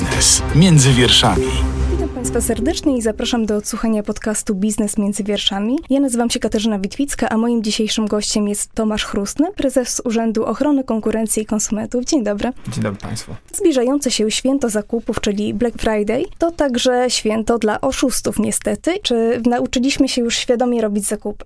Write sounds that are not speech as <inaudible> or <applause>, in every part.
Biznes między wierszami. Witam Państwa serdecznie i zapraszam do odsłuchania podcastu Biznes między wierszami. Ja nazywam się Katarzyna Witwicka, a moim dzisiejszym gościem jest Tomasz Chrustny, prezes Urzędu Ochrony Konkurencji i Konsumentów. Dzień dobry. Dzień dobry Państwu. Zbliżające się święto zakupów, czyli Black Friday, to także święto dla oszustów niestety. Czy nauczyliśmy się już świadomie robić zakupy?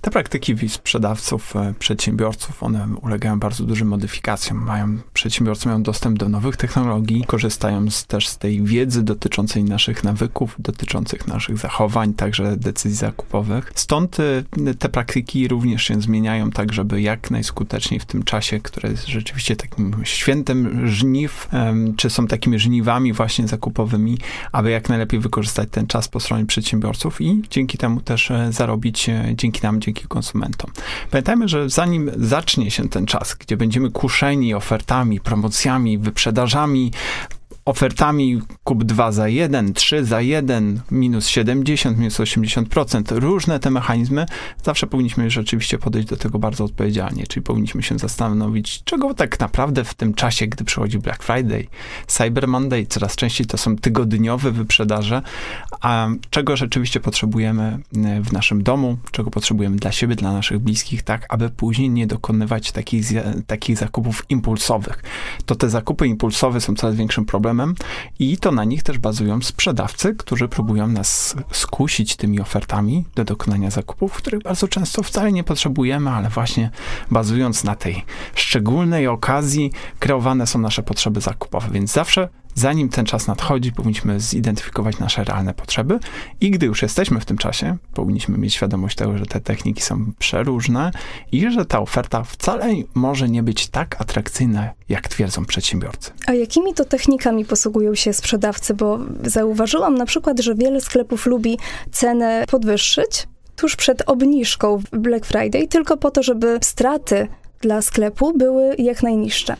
Te praktyki sprzedawców, e, przedsiębiorców, one ulegają bardzo dużym modyfikacjom. Mają, przedsiębiorcy mają dostęp do nowych technologii, korzystają z, też z tej wiedzy dotyczącej naszych nawyków, dotyczących naszych zachowań, także decyzji zakupowych. Stąd e, te praktyki również się zmieniają tak, żeby jak najskuteczniej w tym czasie, które jest rzeczywiście takim świętem żniw, czy są takimi żniwami właśnie zakupowymi, aby jak najlepiej wykorzystać ten czas po stronie przedsiębiorców i dzięki temu też e, zarobić dzięki nam, dzięki dzięki konsumentom. Pamiętajmy, że zanim zacznie się ten czas, gdzie będziemy kuszeni ofertami, promocjami, wyprzedażami, ofertami kup 2 za 1, 3 za 1, minus 70, minus 80%, różne te mechanizmy, zawsze powinniśmy rzeczywiście podejść do tego bardzo odpowiedzialnie, czyli powinniśmy się zastanowić, czego tak naprawdę w tym czasie, gdy przychodzi Black Friday, Cyber Monday, coraz częściej to są tygodniowe wyprzedaże, a czego rzeczywiście potrzebujemy e, w naszym domu, czego potrzebujemy dla siebie, dla naszych bliskich, tak, aby później nie dokonywać takich, takich zakupów impulsowych. To te zakupy impulsowe są coraz większym problemem, problemem i to na nich też bazują sprzedawcy, którzy próbują nas skusić tymi ofertami do dokonania zakupów, których bardzo często wcale nie potrzebujemy, ale właśnie bazując na tej szczególnej okazji kreowane są nasze potrzeby zakupowe, więc zawsze zanim ten czas nadchodzi, powinniśmy zidentyfikować nasze realne potrzeby i gdy już jesteśmy w tym czasie, powinniśmy mieć świadomość tego, że te techniki są przeróżne i że ta oferta wcale może nie być tak atrakcyjna, jak twierdzą przedsiębiorcy. A jakimi to technikami posługują się sprzedawcy? Bo zauważyłam na przykład, że wiele sklepów lubi cenę podwyższyć tuż przed obniżką w Black Friday, tylko po to, żeby straty dla sklepu były jak najniższe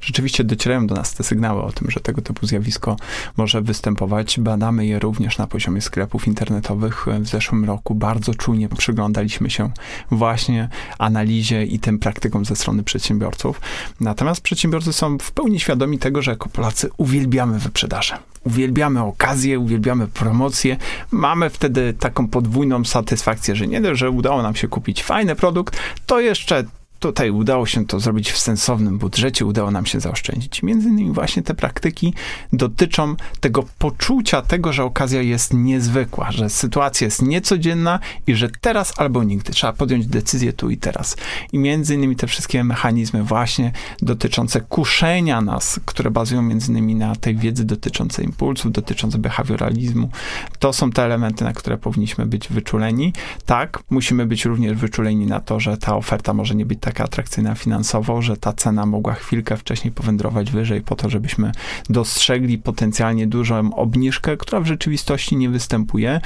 rzeczywiście docierają do nas te sygnały o tym, że tego typu zjawisko może występować. Badamy je również na poziomie sklepów internetowych. W zeszłym roku bardzo czujnie przyglądaliśmy się właśnie analizie i tym praktykom ze strony przedsiębiorców. Natomiast przedsiębiorcy są w pełni świadomi tego, że jako Polacy uwielbiamy wyprzedaże. Uwielbiamy okazje, uwielbiamy promocje. Mamy wtedy taką podwójną satysfakcję, że nie dość, że udało nam się kupić fajny produkt, to jeszcze Tutaj udało się to zrobić w sensownym budżecie, udało nam się zaoszczędzić. Między innymi właśnie te praktyki dotyczą tego poczucia tego, że okazja jest niezwykła, że sytuacja jest niecodzienna i że teraz albo nigdy trzeba podjąć decyzję tu i teraz. I między innymi te wszystkie mechanizmy właśnie dotyczące kuszenia nas, które bazują między innymi na tej wiedzy dotyczącej impulsów, dotyczącej behawioralizmu, to są te elementy, na które powinniśmy być wyczuleni. Tak, musimy być również wyczuleni na to, że ta oferta może nie być taka atrakcyjna finansowo, że ta cena mogła chwilkę wcześniej powędrować wyżej po to, żebyśmy dostrzegli potencjalnie dużą obniżkę, która w rzeczywistości nie występuje.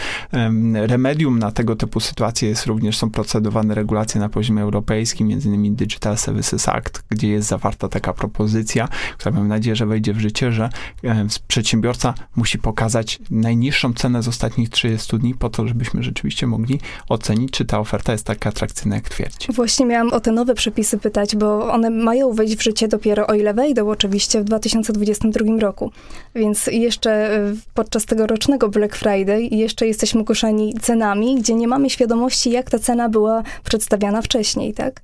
Remedium na tego typu sytuacje jest również, są procedowane regulacje na poziomie europejskim, innymi Digital Services Act, gdzie jest zawarta taka propozycja, która mam nadzieję, że wejdzie w życie, że przedsiębiorca musi pokazać najniższą cenę z ostatnich 30 dni po to, żebyśmy rzeczywiście mogli ocenić, czy ta oferta jest taka atrakcyjna, jak twierdzi. Właśnie miałam o te nowe przepisy pytać, bo one mają wejść w życie dopiero, o ile wejdą oczywiście, w 2022 roku. Więc jeszcze y, podczas tego rocznego Black Friday jeszcze jesteśmy kuszeni cenami, gdzie nie mamy świadomości, jak ta cena była przedstawiana wcześniej, tak?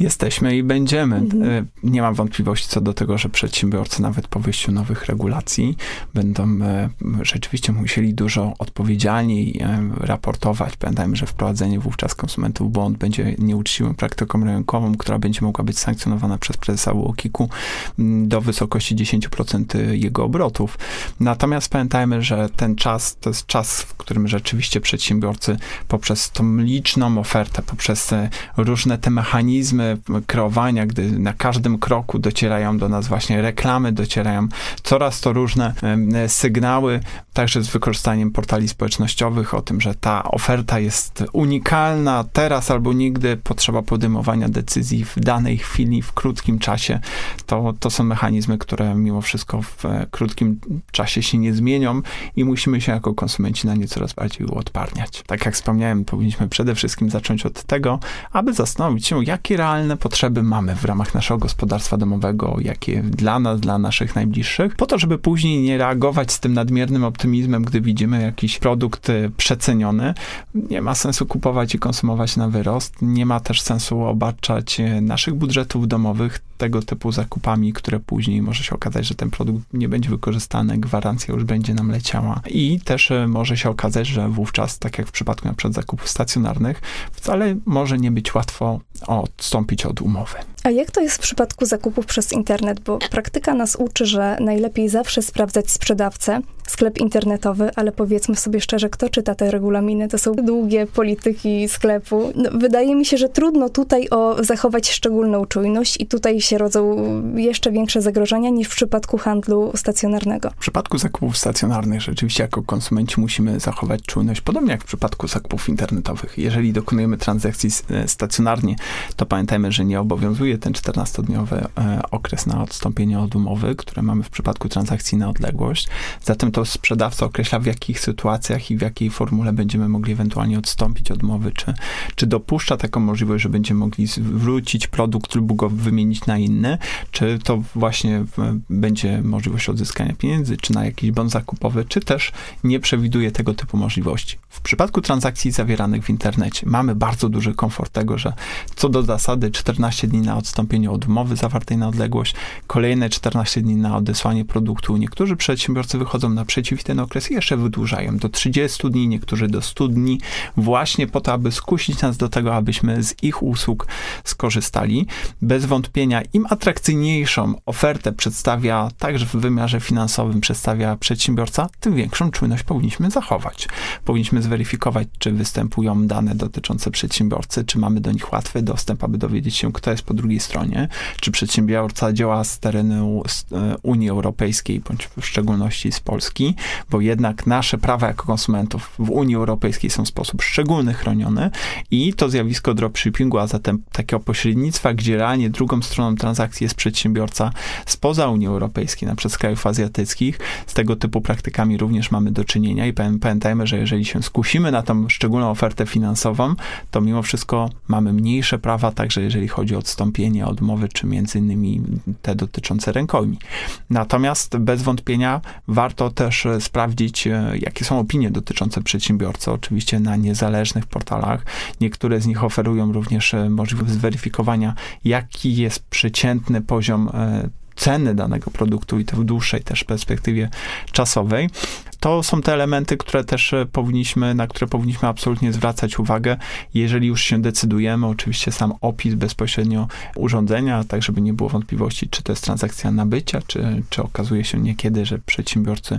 Jesteśmy i będziemy. Mhm. E, nie mam wątpliwości co do tego, że przedsiębiorcy nawet po wyjściu nowych regulacji będą e, rzeczywiście musieli dużo odpowiedzialniej e, raportować. Pamiętajmy, że wprowadzenie wówczas konsumentów w błąd będzie nieuczciwą praktyką rynkową, która będzie mogła być sankcjonowana przez prezesa UOKiK-u do wysokości 10% jego obrotów. Natomiast pamiętajmy, że ten czas to jest czas, w którym rzeczywiście przedsiębiorcy poprzez tą liczną ofertę, poprzez różne te mechanizmy kreowania, gdy na każdym kroku docierają do nas właśnie reklamy, docierają coraz to różne sygnały, także z wykorzystaniem portali społecznościowych o tym, że ta oferta jest unikalna, teraz albo nigdy, potrzeba podejmowania decyzji w danej chwili, w krótkim czasie. To, to są mechanizmy, które mimo wszystko w krótkim czasie się nie zmienią i musimy się jako konsumenci na nie coraz bardziej uodparniać. Tak jak wspomniałem, powinniśmy przede wszystkim zacząć od tego, aby zastanowić się, jaki realny realne potrzeby mamy w ramach naszego gospodarstwa domowego, jakie dla nas, dla naszych najbliższych, po to, żeby później nie reagować z tym nadmiernym optymizmem, gdy widzimy jakiś produkt e, przeceniony. Nie ma sensu kupować i konsumować na wyrost. Nie ma też sensu obarczać e, naszych budżetów domowych tego typu zakupami, które później może się okazać, że ten produkt nie będzie wykorzystany, gwarancja już będzie nam leciała. I też e, może się okazać, że wówczas, tak jak w przypadku na przykład zakupów stacjonarnych, wcale może nie być łatwo odstąpić od umowy. A jak to jest w przypadku zakupów przez internet? Bo praktyka nas uczy, że najlepiej zawsze sprawdzać sprzedawcę, sklep internetowy, ale powiedzmy sobie szczerze, kto czyta te regulaminy? To są długie polityki sklepu. No, wydaje mi się, że trudno tutaj o zachować szczególną czujność i tutaj się rodzą jeszcze większe zagrożenia niż w przypadku handlu stacjonarnego. W przypadku zakupów stacjonarnych rzeczywiście jako konsumenci musimy zachować czujność, podobnie jak w przypadku zakupów internetowych. Jeżeli dokonujemy transakcji e, stacjonarnie, to pamiętajmy, że nie obowiązuje ten 14-dniowy e, okres na odstąpienie od umowy, które mamy w przypadku transakcji na odległość. Zatem to sprzedawca określa, w jakich sytuacjach i w jakiej formule będziemy mogli ewentualnie odstąpić od umowy, czy, czy dopuszcza taką możliwość, że będziemy mogli wrócić produkt lub go wymienić na inny, czy to właśnie będzie możliwość odzyskania pieniędzy, czy na jakiś bon zakupowy, czy też nie przewiduje tego typu możliwości. W przypadku transakcji zawieranych w internecie mamy bardzo duży komfort tego, że co do zasady 14 dni na odstąpienie od umowy zawartej na odległość, kolejne 14 dni na odesłanie produktu. Niektórzy przedsiębiorcy wychodzą naprzeciw ten okres jeszcze wydłużają do 30 dni, niektórzy do 100 dni, właśnie po to, aby skusić nas do tego, abyśmy z ich usług skorzystali. Bez wątpienia im atrakcyjniejszą ofertę przedstawia także w wymiarze finansowym przedstawia przedsiębiorca, tym większą czujność powinniśmy zachować. Powinniśmy zweryfikować, czy występują dane dotyczące przedsiębiorcy, czy mamy do nich łatwy dostęp, aby dowiedzieć się, kto jest po drugiej stronie, czy przedsiębiorca działa z terenu e, Unii Europejskiej, bądź w szczególności z Polski, bo jednak nasze prawa jako konsumentów w Unii Europejskiej są w sposób szczególny chronione i to zjawisko dropshippingu, a zatem takiego pośrednictwa, gdzie realnie drugą stroną transakcji jest przedsiębiorca spoza Unii Europejskiej, na przykład z krajów azjatyckich, z tego typu praktykami również mamy do czynienia i pamiętajmy, że jeżeli się skusimy na tą szczególną ofertę finansową, to mimo wszystko mamy mniejsze prawa, także jeżeli chodzi o odstąpienie od umowy, czy między innymi te dotyczące rękojmi. Natomiast bez wątpienia warto też e, sprawdzić, e, jakie są opinie dotyczące przedsiębiorcy, oczywiście na niezależnych portalach. Niektóre z nich oferują również e, możliwość zweryfikowania, jaki jest przeciętny poziom ceny danego produktu i to w dłuższej też perspektywie czasowej to są te elementy, które też e, powinniśmy, na które powinniśmy absolutnie zwracać uwagę, jeżeli już się decydujemy. Oczywiście sam opis bezpośrednio urządzenia, tak żeby nie było wątpliwości, czy to jest transakcja nabycia, czy, czy okazuje się niekiedy, że przedsiębiorcy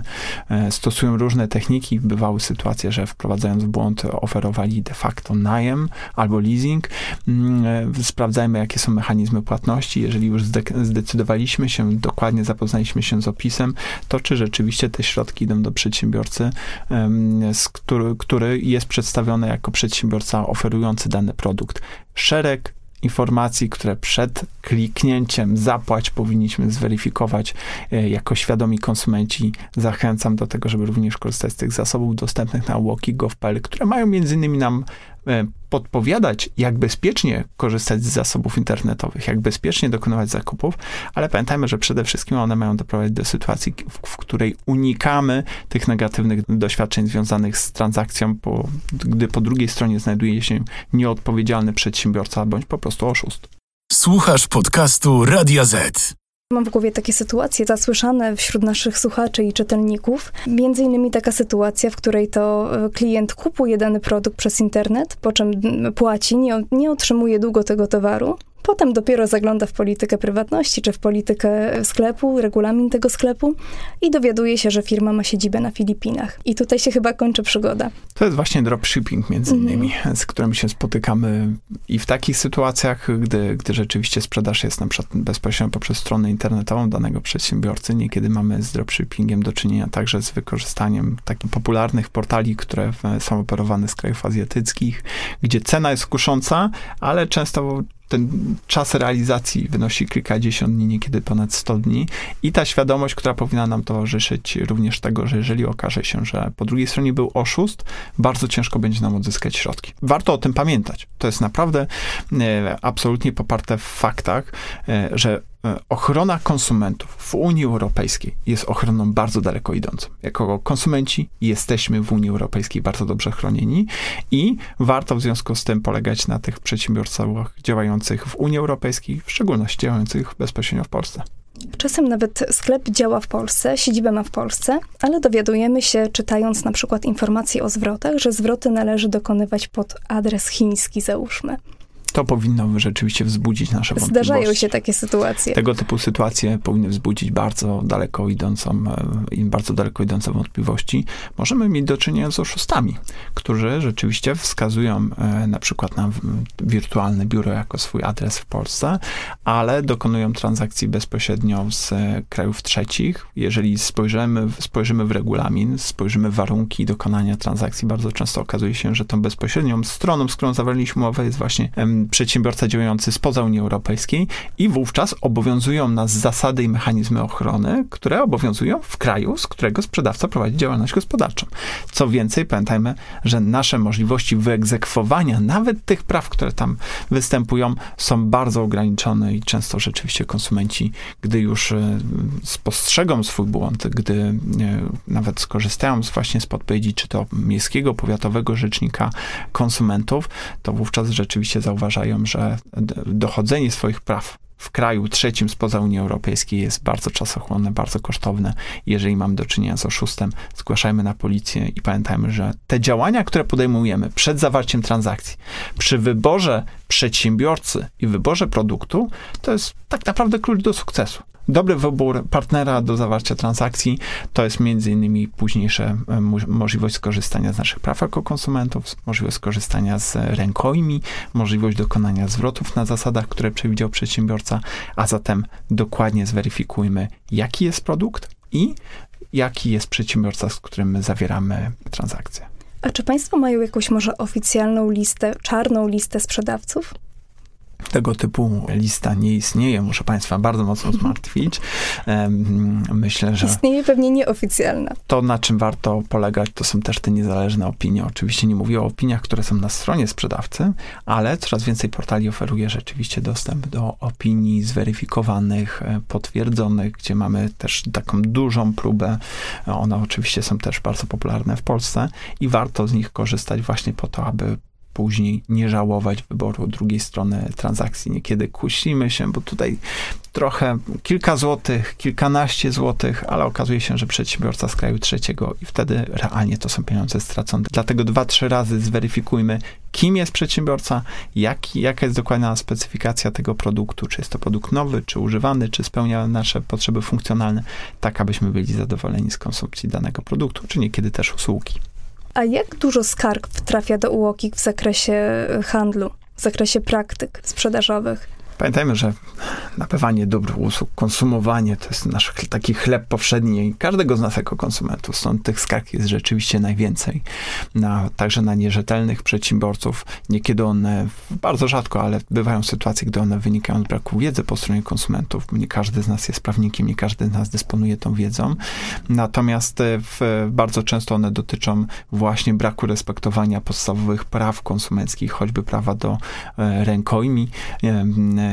e, stosują różne techniki. Bywały sytuacje, że wprowadzając w błąd oferowali de facto najem albo leasing. Mm, e, sprawdzajmy, jakie są mechanizmy płatności. Jeżeli już zdecydowaliśmy się, dokładnie zapoznaliśmy się z opisem, to czy rzeczywiście te środki idą do przedsiębiorcy, przedsiębiorcy, który, który jest przedstawiony jako przedsiębiorca oferujący dany produkt. Szereg informacji, które przed kliknięciem zapłać powinniśmy zweryfikować e, jako świadomi konsumenci. Zachęcam do tego, żeby również korzystać z tych zasobów dostępnych na walkie.gov.pl, które mają między innymi nam podpowiadać, jak bezpiecznie korzystać z zasobów internetowych, jak bezpiecznie dokonywać zakupów, ale pamiętajmy, że przede wszystkim one mają doprowadzić do sytuacji, w, w której unikamy tych negatywnych doświadczeń związanych z transakcją, bo, gdy po drugiej stronie znajduje się nieodpowiedzialny przedsiębiorca bądź po prostu oszust. Słuchasz podcastu Radia Z. Mam w głowie takie sytuacje zasłyszane wśród naszych słuchaczy i czytelników. Między innymi taka sytuacja, w której to e, klient kupuje dany produkt przez internet, po czym płaci, nie, nie otrzymuje długo tego towaru, Potem dopiero zagląda w politykę prywatności czy w politykę sklepu, regulamin tego sklepu i dowiaduje się, że firma ma siedzibę na Filipinach. I tutaj się chyba kończy przygoda. To jest właśnie dropshipping między mhm. innymi, mm. z którym się spotykamy i w takich sytuacjach, gdy, gdy rzeczywiście sprzedaż jest na przykład bezpośrednio poprzez stronę internetową danego przedsiębiorcy. Niekiedy mamy z dropshippingiem do czynienia także z wykorzystaniem takich popularnych portali, które są operowane z krajów azjatyckich, gdzie cena jest kusząca, ale często ten czas realizacji wynosi kilkadziesiąt dni, niekiedy ponad 100 dni i ta świadomość, która powinna nam towarzyszyć również tego, że jeżeli okaże się, że po drugiej stronie był oszust, bardzo ciężko będzie nam odzyskać środki. Warto o tym pamiętać. To jest naprawdę e, absolutnie poparte w faktach, e, że ochrona konsumentów w Unii Europejskiej jest ochroną bardzo daleko idącą. Jako konsumenci jesteśmy w Unii Europejskiej bardzo dobrze chronieni i warto w związku z tym polegać na tych przedsiębiorcach działających w Unii Europejskiej, w szczególności działających bezpośrednio w Polsce. Czasem nawet sklep działa w Polsce, siedzibę ma w Polsce, ale dowiadujemy się, czytając na przykład informacje o zwrotach, że zwroty należy dokonywać pod adres chiński, załóżmy to powinno rzeczywiście wzbudzić nasze wątpliwości. Zdarzają się takie sytuacje. Tego typu sytuacje powinny wzbudzić bardzo daleko idącą, e, bardzo daleko idące wątpliwości. Możemy mieć do czynienia z oszustami, którzy rzeczywiście wskazują e, na przykład na wirtualne biuro jako swój adres w Polsce, ale dokonują transakcji bezpośrednio z e, krajów trzecich. Jeżeli spojrzymy, spojrzymy w regulamin, spojrzymy w warunki dokonania transakcji, bardzo często okazuje się, że tą bezpośrednią stroną, z którą zawarliśmy umowę jest właśnie przedsiębiorca działający spoza Unii Europejskiej i wówczas obowiązują nas zasady i mechanizmy ochrony, które obowiązują w kraju, z którego sprzedawca prowadzi działalność gospodarczą. Co więcej, pamiętajmy, że nasze możliwości wyegzekwowania nawet tych praw, które tam występują, są bardzo ograniczone i często rzeczywiście konsumenci, gdy już e, spostrzegą swój błąd, gdy e, nawet skorzystają właśnie z podpowiedzi, czy to miejskiego, powiatowego rzecznika konsumentów, to wówczas rzeczywiście zauważają, że dochodzenie swoich praw w kraju trzecim spoza Unii Europejskiej jest bardzo czasochłonne, bardzo kosztowne. Jeżeli mamy do czynienia z oszustem, zgłaszajmy na policję i pamiętajmy, że te działania, które podejmujemy przed zawarciem transakcji, przy wyborze przedsiębiorcy i wyborze produktu, to jest tak naprawdę klucz do sukcesu. Dobry wybór partnera do zawarcia transakcji to jest między innymi późniejsza e, możliwość skorzystania z naszych praw jako konsumentów, możliwość skorzystania z rękojmi, możliwość dokonania zwrotów na zasadach, które przewidział przedsiębiorca, a zatem dokładnie zweryfikujmy, jaki jest produkt i jaki jest przedsiębiorca, z którym my zawieramy transakcję. A czy Państwo mają jakąś może oficjalną listę, czarną listę sprzedawców? Tego typu lista nie istnieje, muszę Państwa bardzo mocno <laughs> zmartwić. Myślę, że. Istnieje pewnie nieoficjalna. To, na czym warto polegać, to są też te niezależne opinie. Oczywiście nie mówię o opiniach, które są na stronie sprzedawcy, ale coraz więcej portali oferuje rzeczywiście dostęp do opinii zweryfikowanych, e, potwierdzonych, gdzie mamy też taką dużą próbę. One oczywiście są też bardzo popularne w Polsce i warto z nich korzystać właśnie po to, aby później nie żałować wyboru drugiej strony transakcji. Niekiedy kusimy się, bo tutaj trochę kilka złotych, kilkanaście złotych, ale okazuje się, że przedsiębiorca z kraju trzeciego i wtedy realnie to są pieniądze stracone. Dlatego dwa, trzy razy zweryfikujmy, kim jest przedsiębiorca, jak, jaka jest dokładna specyfikacja tego produktu, czy jest to produkt nowy, czy używany, czy spełnia nasze potrzeby funkcjonalne, tak abyśmy byli zadowoleni z konsumpcji danego produktu, czy niekiedy też usługi. A jak dużo skarg trafia do UOKiK w zakresie handlu, w zakresie praktyk sprzedażowych? Pamiętajmy, że nabywanie dóbr, usług, konsumowanie to jest nasz taki chleb powszedni każdego z nas jako konsumentów. Stąd tych skarg jest rzeczywiście najwięcej. Na, także na nierzetelnych przedsiębiorców. Niekiedy one, bardzo rzadko, ale bywają sytuacje, gdy one wynikają z braku wiedzy po stronie konsumentów. Nie każdy z nas jest prawnikiem, nie każdy z nas dysponuje tą wiedzą. Natomiast e, w, bardzo często one dotyczą właśnie braku respektowania podstawowych praw konsumenckich, choćby prawa do e, rękojmi, e,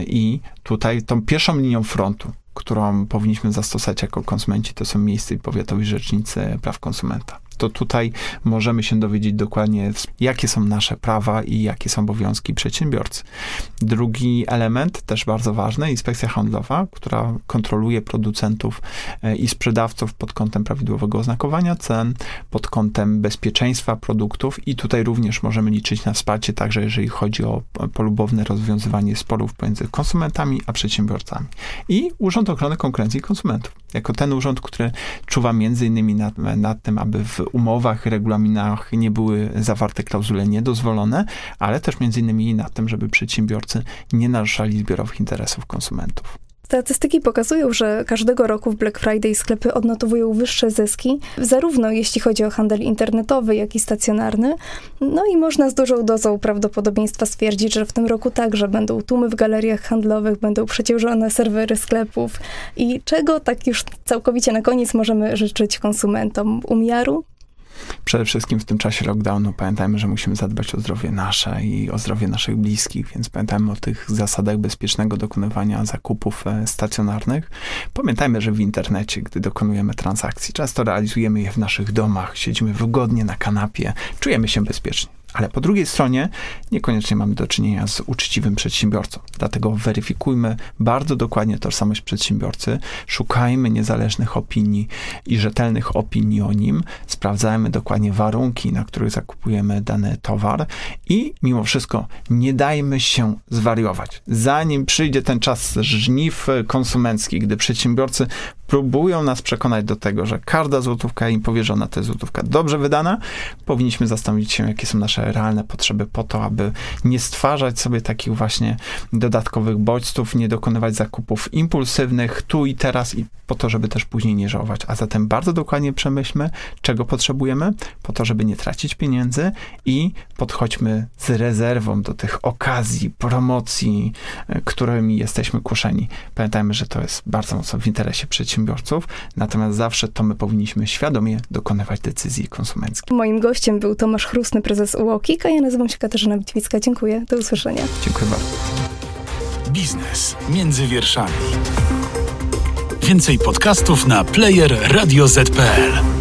i tutaj tą pierwszą linią frontu, którą powinniśmy zastosować jako konsumenci, to są miejscy powiatowi rzecznicy praw konsumenta to tutaj możemy się dowiedzieć dokładnie, jakie są nasze prawa i jakie są obowiązki przedsiębiorcy. Drugi element, też bardzo ważny, inspekcja handlowa, która kontroluje producentów e, i sprzedawców pod kątem prawidłowego oznakowania cen, pod kątem bezpieczeństwa produktów i tutaj również możemy liczyć na wsparcie, także jeżeli chodzi o polubowne rozwiązywanie sporów pomiędzy konsumentami a przedsiębiorcami. I Urząd Ochrony Konkurencji i Konsumentów, jako ten urząd, który czuwa między innymi nad, nad tym, aby w umowach, regulaminach nie były zawarte klauzule niedozwolone, ale też między innymi na tym, żeby przedsiębiorcy nie naruszali zbiorowych interesów konsumentów. Statystyki pokazują, że każdego roku w Black Friday sklepy odnotowują wyższe zyski, zarówno jeśli chodzi o handel internetowy, jak i stacjonarny. No i można z dużą dozą prawdopodobieństwa stwierdzić, że w tym roku także będą tłumy w galeriach handlowych, będą przeciążone serwery sklepów. I czego tak już całkowicie na koniec możemy życzyć konsumentom? Umiaru, Przede wszystkim w tym czasie lockdownu pamiętajmy, że musimy zadbać o zdrowie nasze i o zdrowie naszych bliskich, więc pamiętajmy o tych zasadach bezpiecznego dokonywania zakupów e, stacjonarnych. Pamiętajmy, że w internecie, gdy dokonujemy transakcji, często realizujemy je w naszych domach, siedzimy wygodnie na kanapie, czujemy się bezpiecznie. Ale po drugiej stronie niekoniecznie mamy do czynienia z uczciwym przedsiębiorcą. Dlatego weryfikujmy bardzo dokładnie tożsamość przedsiębiorcy, szukajmy niezależnych opinii i rzetelnych opinii o nim, sprawdzajmy dokładnie warunki, na których zakupujemy dany towar i mimo wszystko nie dajmy się zwariować. Zanim przyjdzie ten czas żniw konsumenckich, gdy przedsiębiorcy próbują nas przekonać do tego, że każda złotówka im powierzona to jest złotówka dobrze wydana, powinniśmy zastanowić się, jakie są nasze realne potrzeby po to, aby nie stwarzać sobie takich właśnie dodatkowych bodźców, nie dokonywać zakupów impulsywnych tu i teraz i po to, żeby też później nie żałować. A zatem bardzo dokładnie przemyślmy, czego potrzebujemy, po to, żeby nie tracić pieniędzy i podchodźmy z rezerwą do tych okazji, promocji, e, którymi jesteśmy kuszeni. Pamiętajmy, że to jest bardzo mocno w interesie przedsiębiorców, natomiast zawsze to my powinniśmy świadomie dokonywać decyzji konsumenckich. Moim gościem był Tomasz Chrustny, prezes UOKiK, a ja nazywam się Katarzyna Bitwicka. Dziękuję. Do usłyszenia. Dziękuję bardzo. Biznes między wierszami. Więcej podcastów na player radioz.pl.